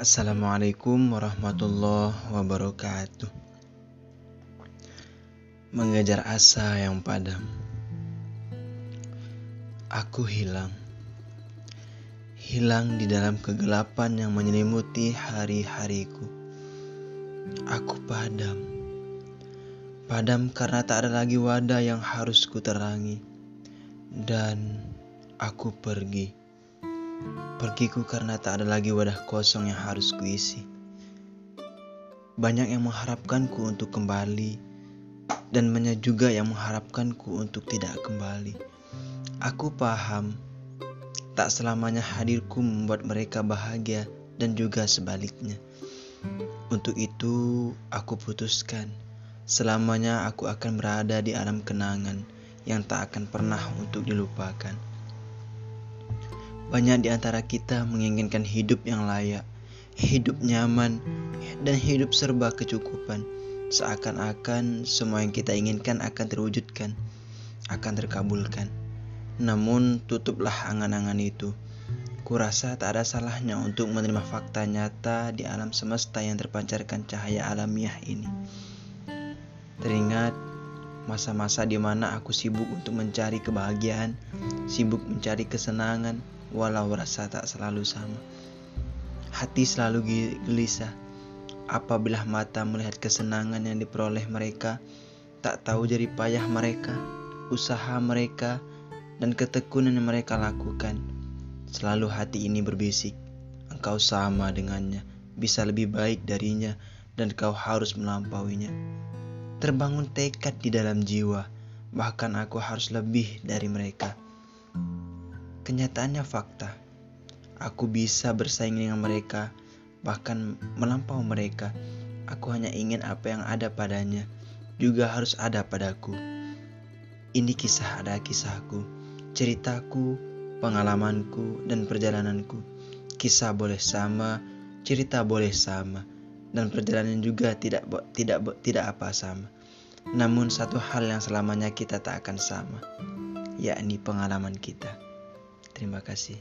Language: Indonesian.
Assalamualaikum warahmatullahi wabarakatuh. Mengejar asa yang padam, aku hilang, hilang di dalam kegelapan yang menyelimuti hari-hariku. Aku padam, padam karena tak ada lagi wadah yang harus kuterangi, dan aku pergi Pergiku karena tak ada lagi wadah kosong yang harus kuisi. Banyak yang mengharapkanku untuk kembali, dan banyak juga yang mengharapkanku untuk tidak kembali. Aku paham, tak selamanya hadirku membuat mereka bahagia dan juga sebaliknya. Untuk itu, aku putuskan selamanya aku akan berada di alam kenangan yang tak akan pernah untuk dilupakan. Banyak di antara kita menginginkan hidup yang layak, hidup nyaman, dan hidup serba kecukupan. Seakan-akan semua yang kita inginkan akan terwujudkan, akan terkabulkan. Namun tutuplah angan-angan itu. Kurasa tak ada salahnya untuk menerima fakta nyata di alam semesta yang terpancarkan cahaya alamiah ini. Teringat masa-masa di mana aku sibuk untuk mencari kebahagiaan, sibuk mencari kesenangan, walau rasa tak selalu sama. Hati selalu gelisah apabila mata melihat kesenangan yang diperoleh mereka, tak tahu jadi payah mereka, usaha mereka, dan ketekunan yang mereka lakukan. Selalu hati ini berbisik, engkau sama dengannya, bisa lebih baik darinya, dan kau harus melampauinya. Terbangun tekad di dalam jiwa, bahkan aku harus lebih dari mereka. Kenyataannya fakta. Aku bisa bersaing dengan mereka, bahkan melampau mereka. Aku hanya ingin apa yang ada padanya juga harus ada padaku. Ini kisah ada kisahku, ceritaku, pengalamanku, dan perjalananku. Kisah boleh sama, cerita boleh sama, dan perjalanan juga tidak tidak tidak apa sama. Namun satu hal yang selamanya kita tak akan sama, yakni pengalaman kita. Terima kasih.